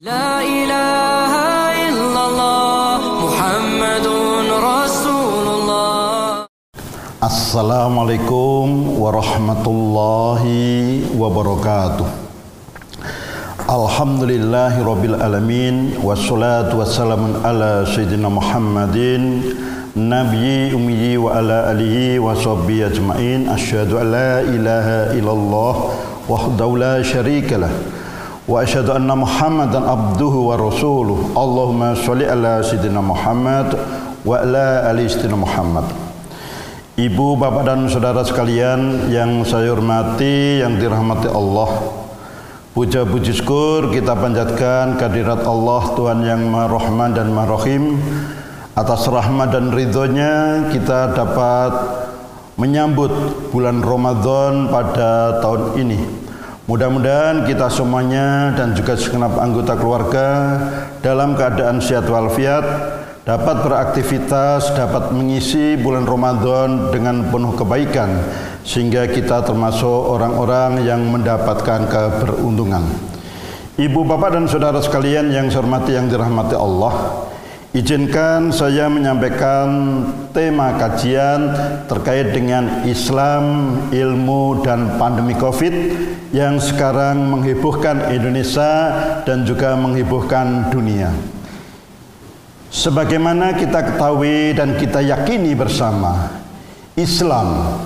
لا إله إلا الله محمد رسول الله. السلام عليكم ورحمة الله وبركاته. الحمد لله رب العالمين والصلاة والسلام على سيدنا محمد نبي أمي وعلى آله وصحبه أجمعين. أشهد أن لا إله إلا الله وحده لا شريك له. Muhammadan abduhu wa rasuluh Allahumma sholli ala sayyidina Muhammad wa ala ali sayyidina Muhammad Ibu, bapak dan saudara sekalian yang saya hormati, yang dirahmati Allah. Puja puji syukur kita panjatkan kehadirat Allah Tuhan yang Maha Rahman dan Maha Rahim. Atas rahmat dan ridhonya kita dapat menyambut bulan Ramadan pada tahun ini. Mudah-mudahan kita semuanya dan juga segenap anggota keluarga dalam keadaan sehat walafiat dapat beraktivitas, dapat mengisi bulan Ramadan dengan penuh kebaikan sehingga kita termasuk orang-orang yang mendapatkan keberuntungan. Ibu, bapak dan saudara sekalian yang saya hormati yang dirahmati Allah, izinkan saya menyampaikan tema kajian terkait dengan Islam, ilmu dan pandemi Covid yang sekarang menghebohkan Indonesia dan juga menghebohkan dunia. Sebagaimana kita ketahui dan kita yakini bersama, Islam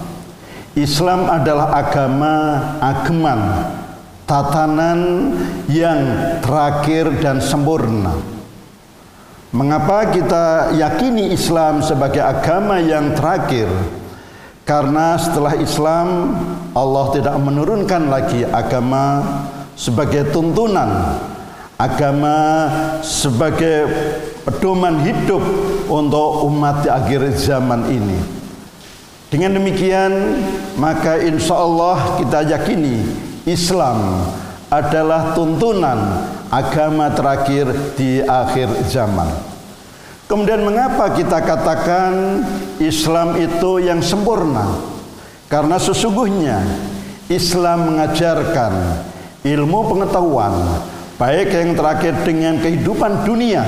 Islam adalah agama ageman, tatanan yang terakhir dan sempurna. Mengapa kita yakini Islam sebagai agama yang terakhir? Karena setelah Islam Allah tidak menurunkan lagi agama sebagai tuntunan, agama sebagai pedoman hidup untuk umat di akhir zaman ini. Dengan demikian, maka insya Allah kita yakini Islam adalah tuntunan agama terakhir di akhir zaman. Kemudian mengapa kita katakan Islam itu yang sempurna? Karena sesungguhnya Islam mengajarkan ilmu pengetahuan baik yang terakhir dengan kehidupan dunia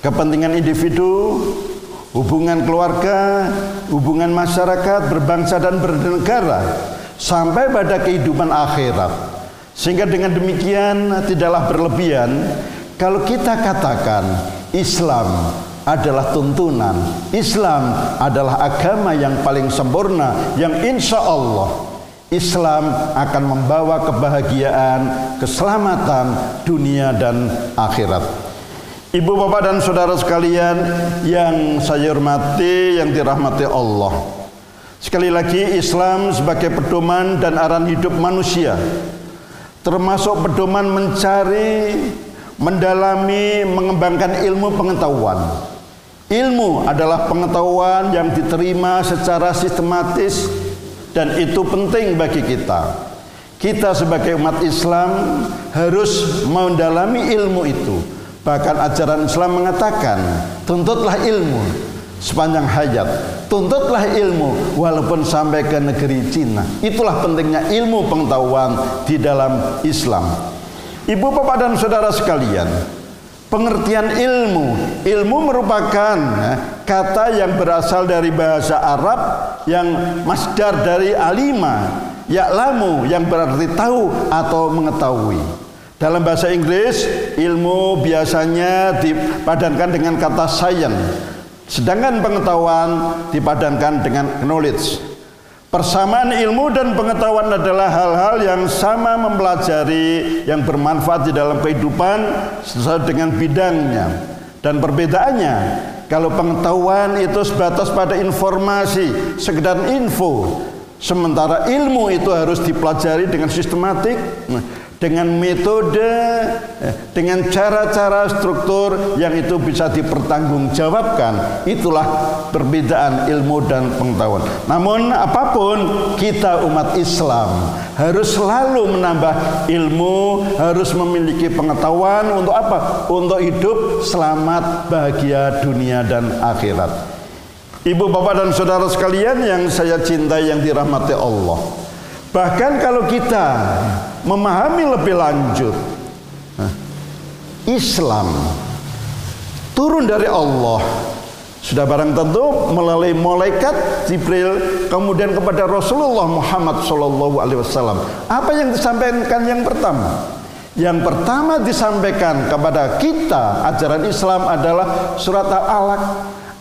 kepentingan individu, hubungan keluarga, hubungan masyarakat, berbangsa dan bernegara sampai pada kehidupan akhirat. Sehingga dengan demikian tidaklah berlebihan kalau kita katakan Islam adalah tuntunan, Islam adalah agama yang paling sempurna yang insya Allah Islam akan membawa kebahagiaan, keselamatan dunia dan akhirat. Ibu bapak dan saudara sekalian yang saya hormati, yang dirahmati Allah. Sekali lagi Islam sebagai pedoman dan arahan hidup manusia. Termasuk pedoman mencari, mendalami, mengembangkan ilmu pengetahuan. Ilmu adalah pengetahuan yang diterima secara sistematis dan itu penting bagi kita. Kita sebagai umat Islam harus mendalami ilmu itu Bahkan ajaran Islam mengatakan, tuntutlah ilmu sepanjang hayat. Tuntutlah ilmu walaupun sampai ke negeri Cina. Itulah pentingnya ilmu pengetahuan di dalam Islam. Ibu bapak dan saudara sekalian, pengertian ilmu, ilmu merupakan ya, kata yang berasal dari bahasa Arab yang masdar dari alima, yaklamu yang berarti tahu atau mengetahui. Dalam bahasa Inggris, ilmu biasanya dipadankan dengan kata science. Sedangkan pengetahuan dipadankan dengan knowledge. Persamaan ilmu dan pengetahuan adalah hal-hal yang sama mempelajari yang bermanfaat di dalam kehidupan sesuai dengan bidangnya. Dan perbedaannya, kalau pengetahuan itu sebatas pada informasi, sekedar info, sementara ilmu itu harus dipelajari dengan sistematik. Nah, dengan metode, eh, dengan cara-cara struktur yang itu bisa dipertanggungjawabkan. Itulah perbedaan ilmu dan pengetahuan. Namun apa pun kita umat Islam harus selalu menambah ilmu, harus memiliki pengetahuan untuk apa? Untuk hidup selamat, bahagia dunia dan akhirat. Ibu bapak dan saudara sekalian yang saya cintai yang dirahmati Allah. Bahkan kalau kita memahami lebih lanjut Islam turun dari Allah sudah barang tentu melalui malaikat Jibril kemudian kepada Rasulullah Muhammad Shallallahu Alaihi Wasallam. Apa yang disampaikan yang pertama? Yang pertama disampaikan kepada kita ajaran Islam adalah surat Al-Alaq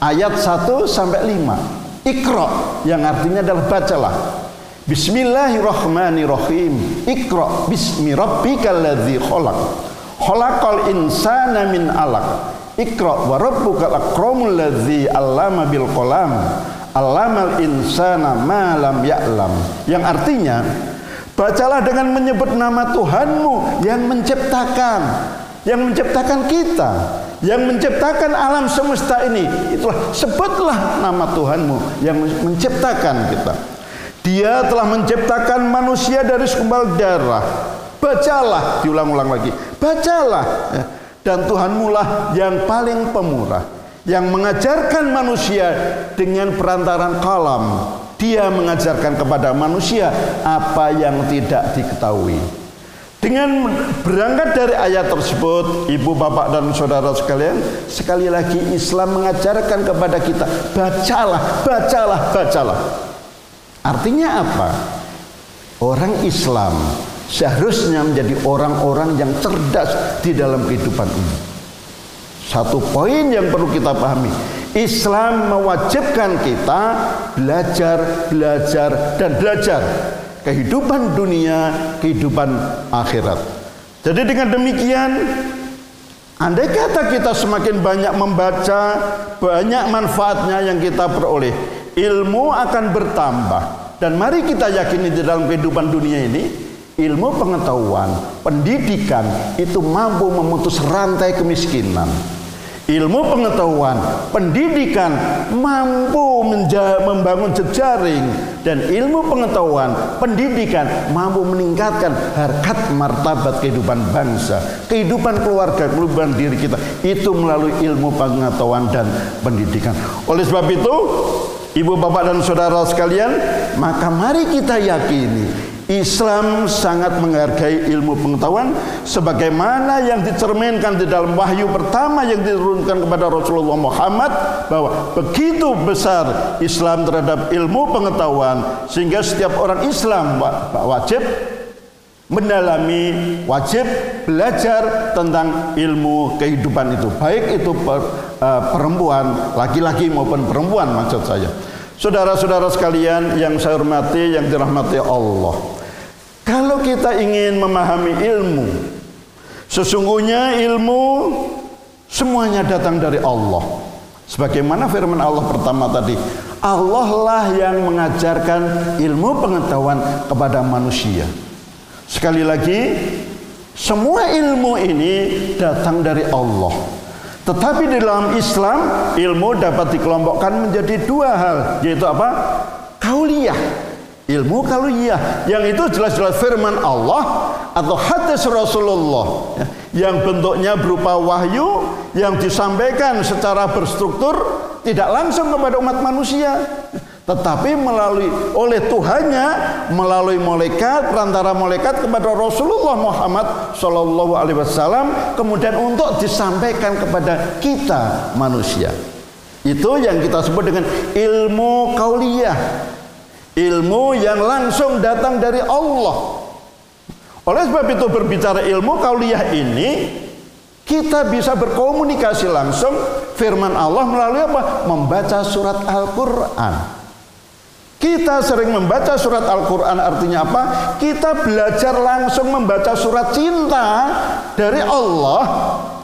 ayat 1 sampai 5. Iqra yang artinya adalah bacalah. Bismillahirrahmanirrahim. Iqra bismi rabbikal ladzi khalaq. Khalaqal insana min 'alaq. Iqra wa rabbukal akramul ladzi 'allama bil qalam. 'Allamal insana ma lam ya'lam. Yang artinya bacalah dengan menyebut nama Tuhanmu yang menciptakan, yang menciptakan kita, yang menciptakan alam semesta ini. Itulah sebutlah nama Tuhanmu yang menciptakan kita. Dia telah menciptakan manusia dari segumpal darah. Bacalah, diulang-ulang lagi. Bacalah. Ya dan Tuhanmu lah yang paling pemurah yang mengajarkan manusia dengan perantaran kalam dia mengajarkan kepada manusia apa yang tidak diketahui dengan berangkat dari ayat tersebut ibu bapak dan saudara sekalian sekali lagi Islam mengajarkan kepada kita bacalah bacalah bacalah artinya apa orang Islam seharusnya menjadi orang-orang yang cerdas di dalam kehidupan ini. Satu poin yang perlu kita pahami, Islam mewajibkan kita belajar, belajar, dan belajar kehidupan dunia, kehidupan akhirat. Jadi dengan demikian, andai kata kita semakin banyak membaca, banyak manfaatnya yang kita peroleh, ilmu akan bertambah. Dan mari kita yakini di dalam kehidupan dunia ini, Ilmu pengetahuan, pendidikan itu mampu memutus rantai kemiskinan. Ilmu pengetahuan, pendidikan mampu membangun jejaring dan ilmu pengetahuan, pendidikan mampu meningkatkan harkat martabat kehidupan bangsa, kehidupan keluarga, kehidupan diri kita itu melalui ilmu pengetahuan dan pendidikan. Oleh sebab itu, Ibu bapak dan saudara sekalian, maka mari kita yakini Islam sangat menghargai ilmu pengetahuan sebagaimana yang dicerminkan di dalam wahyu pertama yang diturunkan kepada Rasulullah Muhammad bahwa begitu besar Islam terhadap ilmu pengetahuan sehingga setiap orang Islam wajib mendalami wajib belajar tentang ilmu kehidupan itu. Baik itu eh, perempuan laki-laki maupun perempuan maksud saya Saudara-saudara sekalian yang saya hormati, yang dirahmati Allah. Kalau kita ingin memahami ilmu, sesungguhnya ilmu semuanya datang dari Allah. Sebagaimana firman Allah pertama tadi, Allah lah yang mengajarkan ilmu pengetahuan kepada manusia. Sekali lagi, semua ilmu ini datang dari Allah. Tetapi di dalam Islam ilmu dapat dikelompokkan menjadi dua hal, yaitu apa? Kauliyah. Ilmu kauliyah yang itu jelas-jelas firman Allah atau hadis Rasulullah ya, yang bentuknya berupa wahyu yang disampaikan secara berstruktur tidak langsung kepada umat manusia tetapi melalui oleh Tuhannya melalui malaikat perantara malaikat kepada Rasulullah Muhammad Shallallahu Alaihi Wasallam kemudian untuk disampaikan kepada kita manusia itu yang kita sebut dengan ilmu kauliyah ilmu yang langsung datang dari Allah oleh sebab itu berbicara ilmu kauliyah ini kita bisa berkomunikasi langsung firman Allah melalui apa? Membaca surat Al-Quran. Kita sering membaca surat Al-Quran artinya apa? Kita belajar langsung membaca surat cinta dari Allah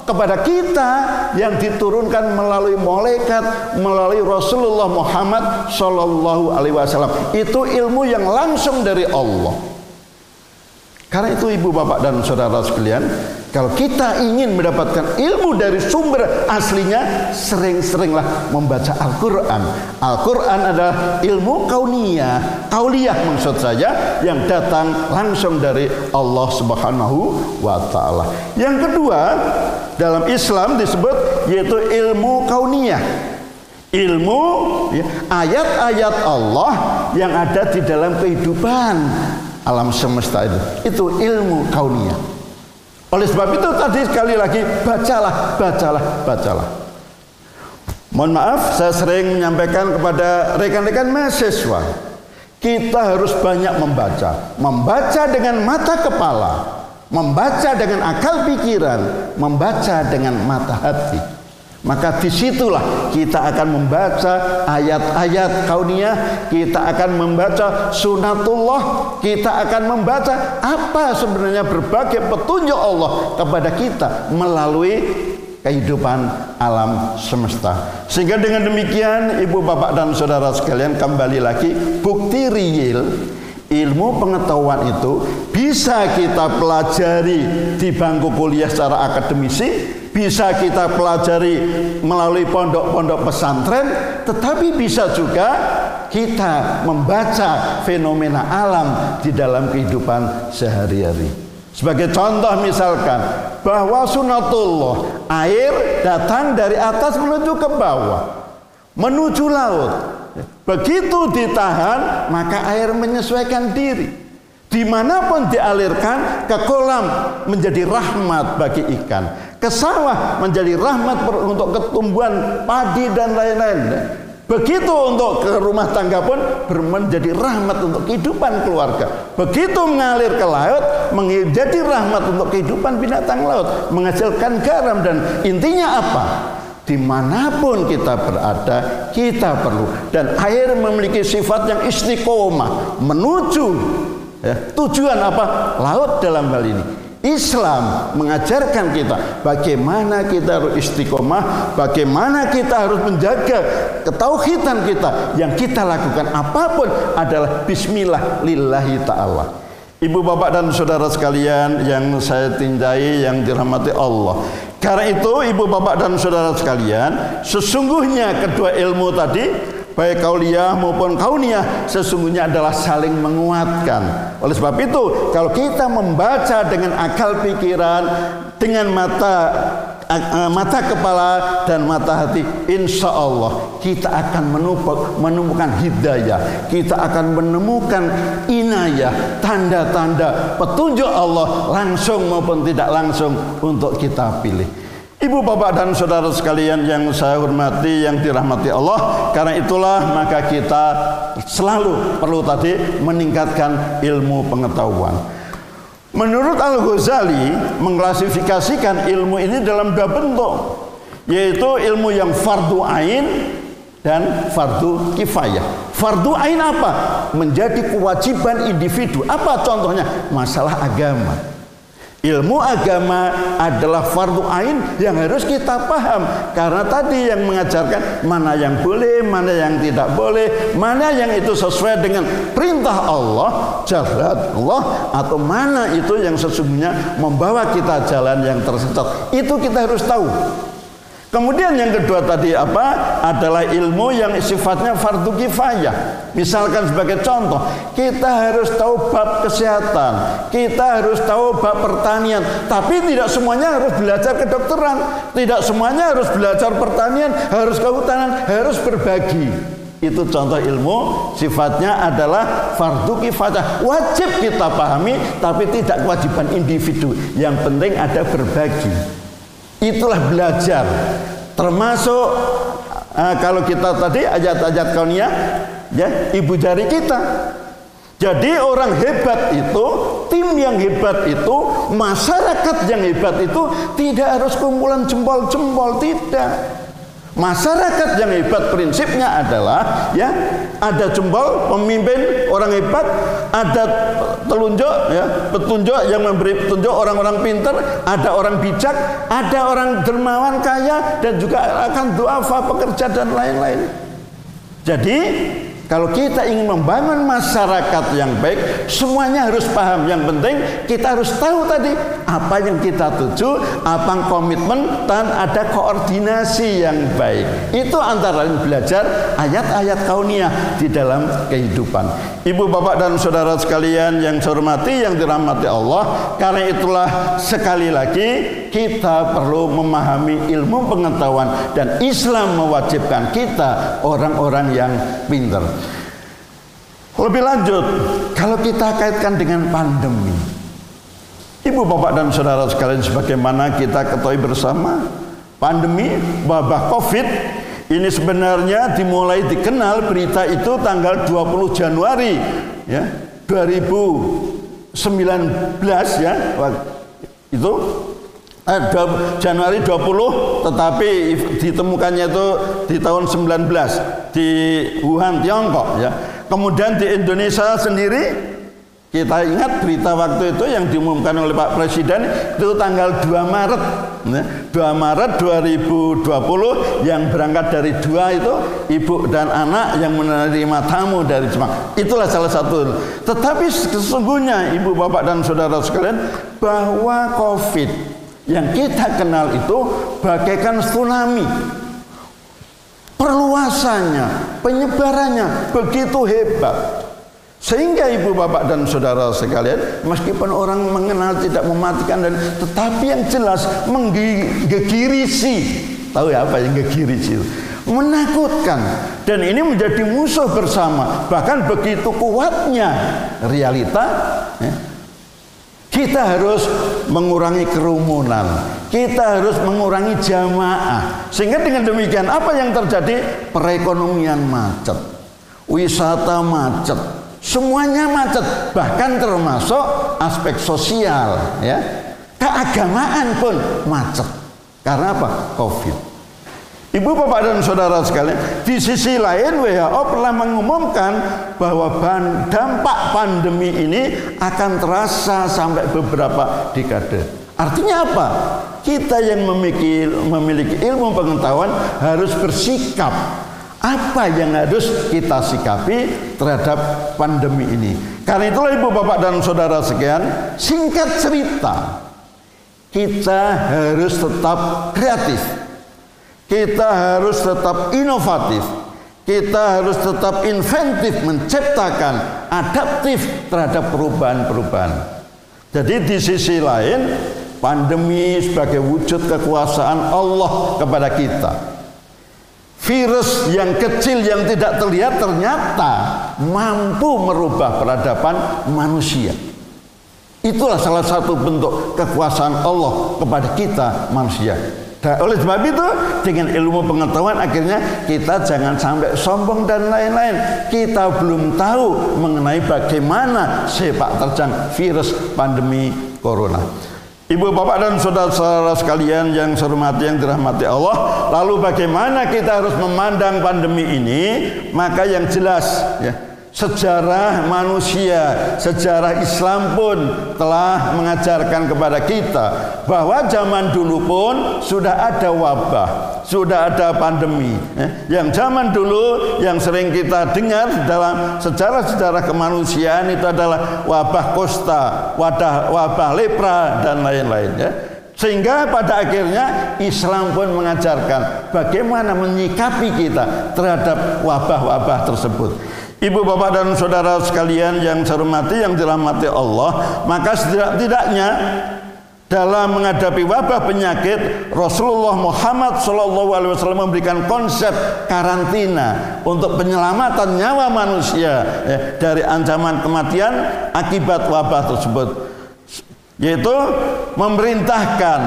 kepada kita yang diturunkan melalui malaikat, melalui Rasulullah Muhammad Shallallahu Alaihi Wasallam. Itu ilmu yang langsung dari Allah. Karena itu ibu bapak dan saudara sekalian, kalau kita ingin mendapatkan ilmu dari sumber aslinya, sering-seringlah membaca Al-Quran. Al-Quran adalah ilmu kauniyah, kauliyah maksud saya, yang datang langsung dari Allah Subhanahu wa Ta'ala. Yang kedua, dalam Islam disebut yaitu ilmu kauniyah. Ilmu ya, ayat-ayat Allah yang ada di dalam kehidupan alam semesta itu. Itu ilmu kauniyah. Oleh sebab itu tadi sekali lagi bacalah, bacalah, bacalah. Mohon maaf, saya sering menyampaikan kepada rekan-rekan mahasiswa, kita harus banyak membaca, membaca dengan mata kepala, membaca dengan akal pikiran, membaca dengan mata hati. Maka di situlah kita akan membaca ayat-ayat kauniyah, kita akan membaca sunatullah, kita akan membaca apa sebenarnya berbagai petunjuk Allah kepada kita melalui kehidupan alam semesta. Sehingga dengan demikian ibu bapak dan saudara sekalian kembali lagi bukti real ilmu pengetahuan itu bisa kita pelajari di bangku kuliah secara akademisi bisa kita pelajari melalui pondok-pondok pesantren, tetapi bisa juga kita membaca fenomena alam di dalam kehidupan sehari-hari. Sebagai contoh misalkan bahwa sunatullah air datang dari atas menuju ke bawah, menuju laut. Begitu ditahan maka air menyesuaikan diri. Di mana pun dialirkan ke kolam menjadi rahmat bagi ikan. Ke sawah menjadi rahmat untuk ketumbuhan padi dan lain-lain. Begitu untuk ke rumah tangga pun menjadi rahmat untuk kehidupan keluarga. Begitu mengalir ke laut menjadi rahmat untuk kehidupan binatang laut. Menghasilkan garam dan intinya apa? di mana pun kita berada kita perlu dan air memiliki sifat yang istiqomah menuju Ya, tujuan apa? Laut dalam hal ini. Islam mengajarkan kita bagaimana kita harus istiqomah, bagaimana kita harus menjaga ketauhidan kita yang kita lakukan apa pun adalah bismillah lillahi taala. Ibu bapak dan saudara sekalian yang saya cintai yang dirahmati Allah. Karena itu ibu bapak dan saudara sekalian, sesungguhnya kedua ilmu tadi baik kauliah maupun kauniyah sesungguhnya adalah saling menguatkan. Oleh sebab itu, kalau kita membaca dengan akal pikiran, dengan mata mata kepala dan mata hati, insya Allah kita akan menemukan hidayah, kita akan menemukan inayah, tanda-tanda petunjuk Allah langsung maupun tidak langsung untuk kita pilih. Ibu bapak dan saudara sekalian yang saya hormati yang dirahmati Allah Karena itulah maka kita selalu perlu tadi meningkatkan ilmu pengetahuan Menurut Al-Ghazali mengklasifikasikan ilmu ini dalam dua bentuk Yaitu ilmu yang fardu ain dan fardu kifayah Fardu ain apa? Menjadi kewajiban individu Apa contohnya? Masalah agama Ilmu agama adalah fardu ain yang harus kita paham karena tadi yang mengajarkan mana yang boleh, mana yang tidak boleh, mana yang itu sesuai dengan perintah Allah, jalan Allah atau mana itu yang sesungguhnya membawa kita jalan yang tersesat. Itu kita harus tahu. Kemudian yang kedua tadi apa? Adalah ilmu yang sifatnya fardu kifayah. Misalkan sebagai contoh, kita harus tahu bab kesehatan, kita harus tahu bab pertanian, tapi tidak semuanya harus belajar kedokteran, tidak semuanya harus belajar pertanian, harus kehutanan, harus berbagi. Itu contoh ilmu sifatnya adalah fardu kifayah. Wajib kita pahami tapi tidak kewajiban individu. Yang penting ada berbagi. Itulah belajar. Termasuk uh, kalau kita tadi ayat-ayat kauniyah ya ibu jari kita. Jadi orang hebat itu, tim yang hebat itu, masyarakat yang hebat itu tidak harus kumpulan jempol-jempol, tidak. Masyarakat yang hebat prinsipnya adalah ya ada jempol pemimpin orang hebat, ada telunjuk ya petunjuk yang memberi petunjuk orang-orang pintar, ada orang bijak, ada orang dermawan kaya dan juga akan doafa pekerja dan lain-lain. Jadi kalau kita ingin membangun masyarakat yang baik, semuanya harus paham. Yang penting kita harus tahu tadi apa yang kita tuju, apa komitmen dan ada koordinasi yang baik. Itu antara lain belajar ayat-ayat kauniyah di dalam kehidupan. Ibu bapak dan saudara sekalian yang saya hormati, yang dirahmati Allah, karena itulah sekali lagi kita perlu memahami ilmu pengetahuan dan Islam mewajibkan kita orang-orang yang pintar. Lebih lanjut, kalau kita kaitkan dengan pandemi, Ibu bapak dan saudara sekalian sebagaimana kita ketahui bersama pandemi wabah covid ini sebenarnya dimulai dikenal berita itu tanggal 20 Januari ya 2019 ya itu eh, Januari 20 tetapi ditemukannya itu di tahun 19 di Wuhan Tiongkok ya kemudian di Indonesia sendiri kita ingat berita waktu itu yang diumumkan oleh Pak Presiden itu tanggal 2 Maret. Ya, 2 Maret 2020 yang berangkat dari dua itu ibu dan anak yang menerima tamu dari Jepang. Itulah salah satu. Tetapi sesungguhnya ibu bapak dan saudara sekalian bahwa COVID yang kita kenal itu bagaikan tsunami perluasannya penyebarannya begitu hebat. Sehingga ibu bapak dan saudara sekalian meskipun orang mengenal tidak mematikan dan tetapi yang jelas menggigirisi tahu ya apa yang gegirisi menakutkan. Dan ini menjadi musuh bersama. Bahkan begitu kuatnya realita ya, kita harus mengurangi kerumunan. Kita harus mengurangi jamaah. Sehingga dengan demikian apa yang terjadi? Perekonomian macet. Wisata macet. Semuanya macet, bahkan termasuk aspek sosial, ya. Keagamaan pun macet. Karena apa? Covid. Ibu bapak dan saudara sekalian, di sisi lain WHO telah mengumumkan bahwa dampak pandemi ini akan terasa sampai beberapa dekade. Artinya apa? Kita yang memiliki, memiliki ilmu pengetahuan harus bersikap apa yang harus kita sikapi terhadap pandemi ini. Karena itulah ibu bapak dan saudara sekalian, singkat cerita, kita harus tetap kreatif kita harus tetap inovatif. Kita harus tetap inventif menciptakan adaptif terhadap perubahan-perubahan. Jadi di sisi lain pandemi sebagai wujud kekuasaan Allah kepada kita. Virus yang kecil yang tidak terlihat ternyata mampu merubah peradaban manusia. Itulah salah satu bentuk kekuasaan Allah kepada kita manusia. Dan oleh sebab itu dengan ilmu pengetahuan akhirnya kita jangan sampai sombong dan lain-lain. Kita belum tahu mengenai bagaimana sepak terjang virus pandemi corona. Ibu bapak dan saudara-saudara sekalian yang saya hormati yang dirahmati Allah, lalu bagaimana kita harus memandang pandemi ini? Maka yang jelas ya, Sejarah manusia, sejarah Islam pun telah mengajarkan kepada kita bahwa zaman dulu pun sudah ada wabah, sudah ada pandemi. Eh, yang zaman dulu yang sering kita dengar dalam sejarah-sejarah kemanusiaan itu adalah wabah kosta, wabah, wabah lepra dan lain-lain. Ya. Sehingga pada akhirnya Islam pun mengajarkan bagaimana menyikapi kita terhadap wabah-wabah tersebut. Ibu bapak dan saudara sekalian yang saya hormati yang dirahmati Allah, maka setidak-tidaknya dalam menghadapi wabah penyakit Rasulullah Muhammad Wasallam memberikan konsep karantina untuk penyelamatan nyawa manusia ya, dari ancaman kematian akibat wabah tersebut yaitu memerintahkan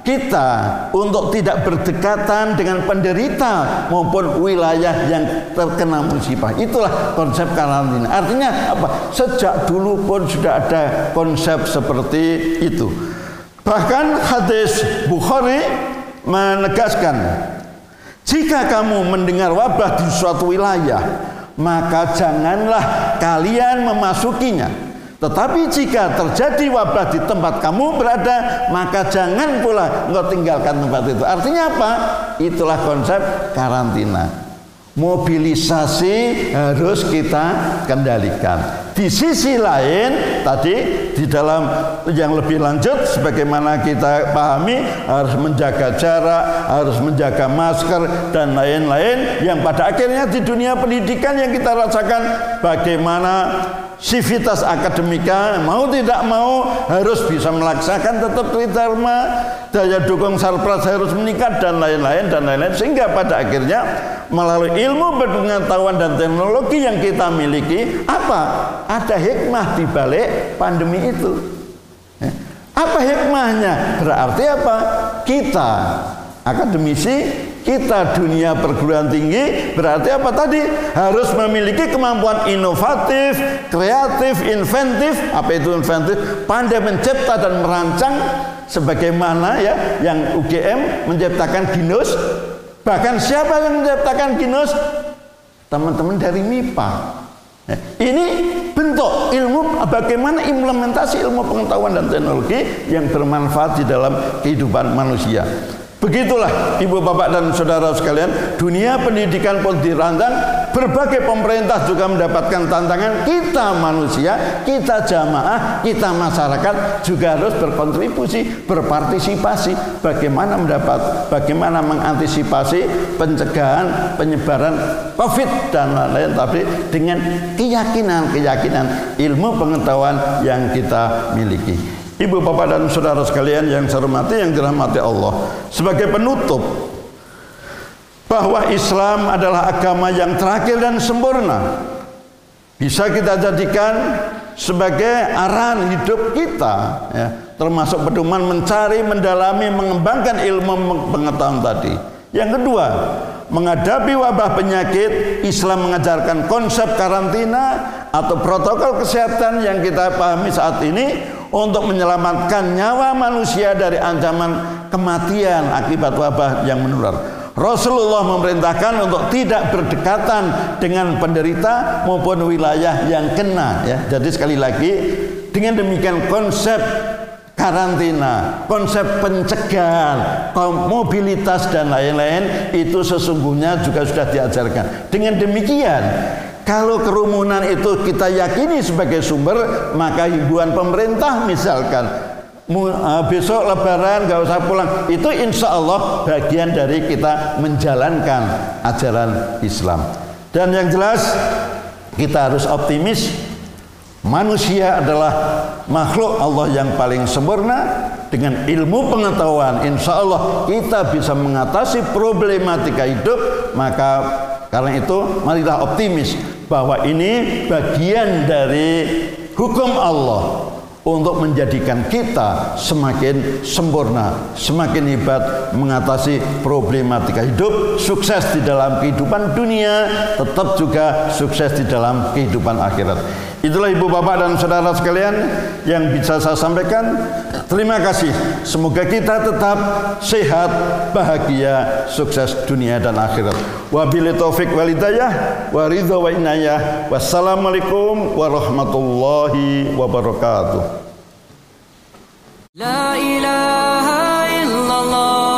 kita untuk tidak berdekatan dengan penderita maupun wilayah yang terkena musibah. Itulah konsep karantina. Artinya apa? Sejak dulu pun sudah ada konsep seperti itu. Bahkan hadis Bukhari menegaskan jika kamu mendengar wabah di suatu wilayah, maka janganlah kalian memasukinya tetapi jika terjadi wabah di tempat kamu berada, maka jangan pula engkau tinggalkan tempat itu. Artinya apa? Itulah konsep karantina. Mobilisasi harus kita kendalikan. Di sisi lain, tadi di dalam yang lebih lanjut, sebagaimana kita pahami, harus menjaga jarak, harus menjaga masker, dan lain-lain. Yang pada akhirnya di dunia pendidikan yang kita rasakan, bagaimana sivitas akademika mau tidak mau harus bisa melaksanakan tetap kriteria daya dukung sarpras harus meningkat dan lain-lain dan lain-lain sehingga pada akhirnya melalui ilmu pengetahuan dan teknologi yang kita miliki apa ada hikmah di balik pandemi itu ya. Apa hikmahnya? Berarti apa? Kita akademisi kita dunia perguruan tinggi berarti apa tadi harus memiliki kemampuan inovatif, kreatif, inventif. Apa itu inventif? Pandai mencipta dan merancang sebagaimana ya yang UGM menciptakan Ginus. Bahkan siapa yang menciptakan Ginus? Teman-teman dari MIPA. Ya, ini bentuk ilmu bagaimana implementasi ilmu pengetahuan dan teknologi yang bermanfaat di dalam kehidupan manusia. Begitulah ibu bapak dan saudara sekalian. Dunia pendidikan pun dirancang Berbagai pemerintah juga mendapatkan tantangan. Kita manusia, kita jamaah, kita masyarakat Juga harus berkontribusi, berpartisipasi. Bagaimana mendapat, bagaimana mengantisipasi Pencegahan, penyebaran COVID dan lain-lain. Tapi dengan keyakinan-keyakinan ilmu pengetahuan yang kita miliki Ibu bapak dan saudara sekalian yang saya hormati yang dirahmati Allah sebagai penutup bahwa Islam adalah agama yang terakhir dan sempurna bisa kita jadikan sebagai arahan hidup kita ya, termasuk pedoman mencari, mendalami, mengembangkan ilmu pengetahuan tadi. Yang kedua, menghadapi wabah penyakit, Islam mengajarkan konsep karantina atau protokol kesehatan yang kita pahami saat ini untuk menyelamatkan nyawa manusia dari ancaman kematian akibat wabah yang menular. Rasulullah memerintahkan untuk tidak berdekatan dengan penderita maupun wilayah yang kena ya. Jadi sekali lagi dengan demikian konsep karantina, konsep pencegahan, mobilitas dan lain-lain itu sesungguhnya juga sudah diajarkan. Dengan demikian kalau kerumunan itu kita yakini sebagai sumber, maka hiburan pemerintah misalkan. Uh, besok lebaran gak usah pulang. Itu insya Allah bagian dari kita menjalankan ajaran Islam. Dan yang jelas kita harus optimis. Manusia adalah makhluk Allah yang paling sempurna. Dengan ilmu pengetahuan insya Allah kita bisa mengatasi problematika hidup maka karena itu marilah optimis bahwa ini bagian dari hukum Allah untuk menjadikan kita semakin sempurna, semakin hebat mengatasi problematika hidup, sukses di dalam kehidupan dunia, tetap juga sukses di dalam kehidupan akhirat. Itulah ibu bapak dan saudara sekalian yang bisa saya sampaikan. Terima kasih. Semoga kita tetap sehat, bahagia, sukses dunia dan akhirat. Wabillahi taufik walidayah, wa ridha wa inayah. Wassalamualaikum warahmatullahi wabarakatuh. La ilaha illallah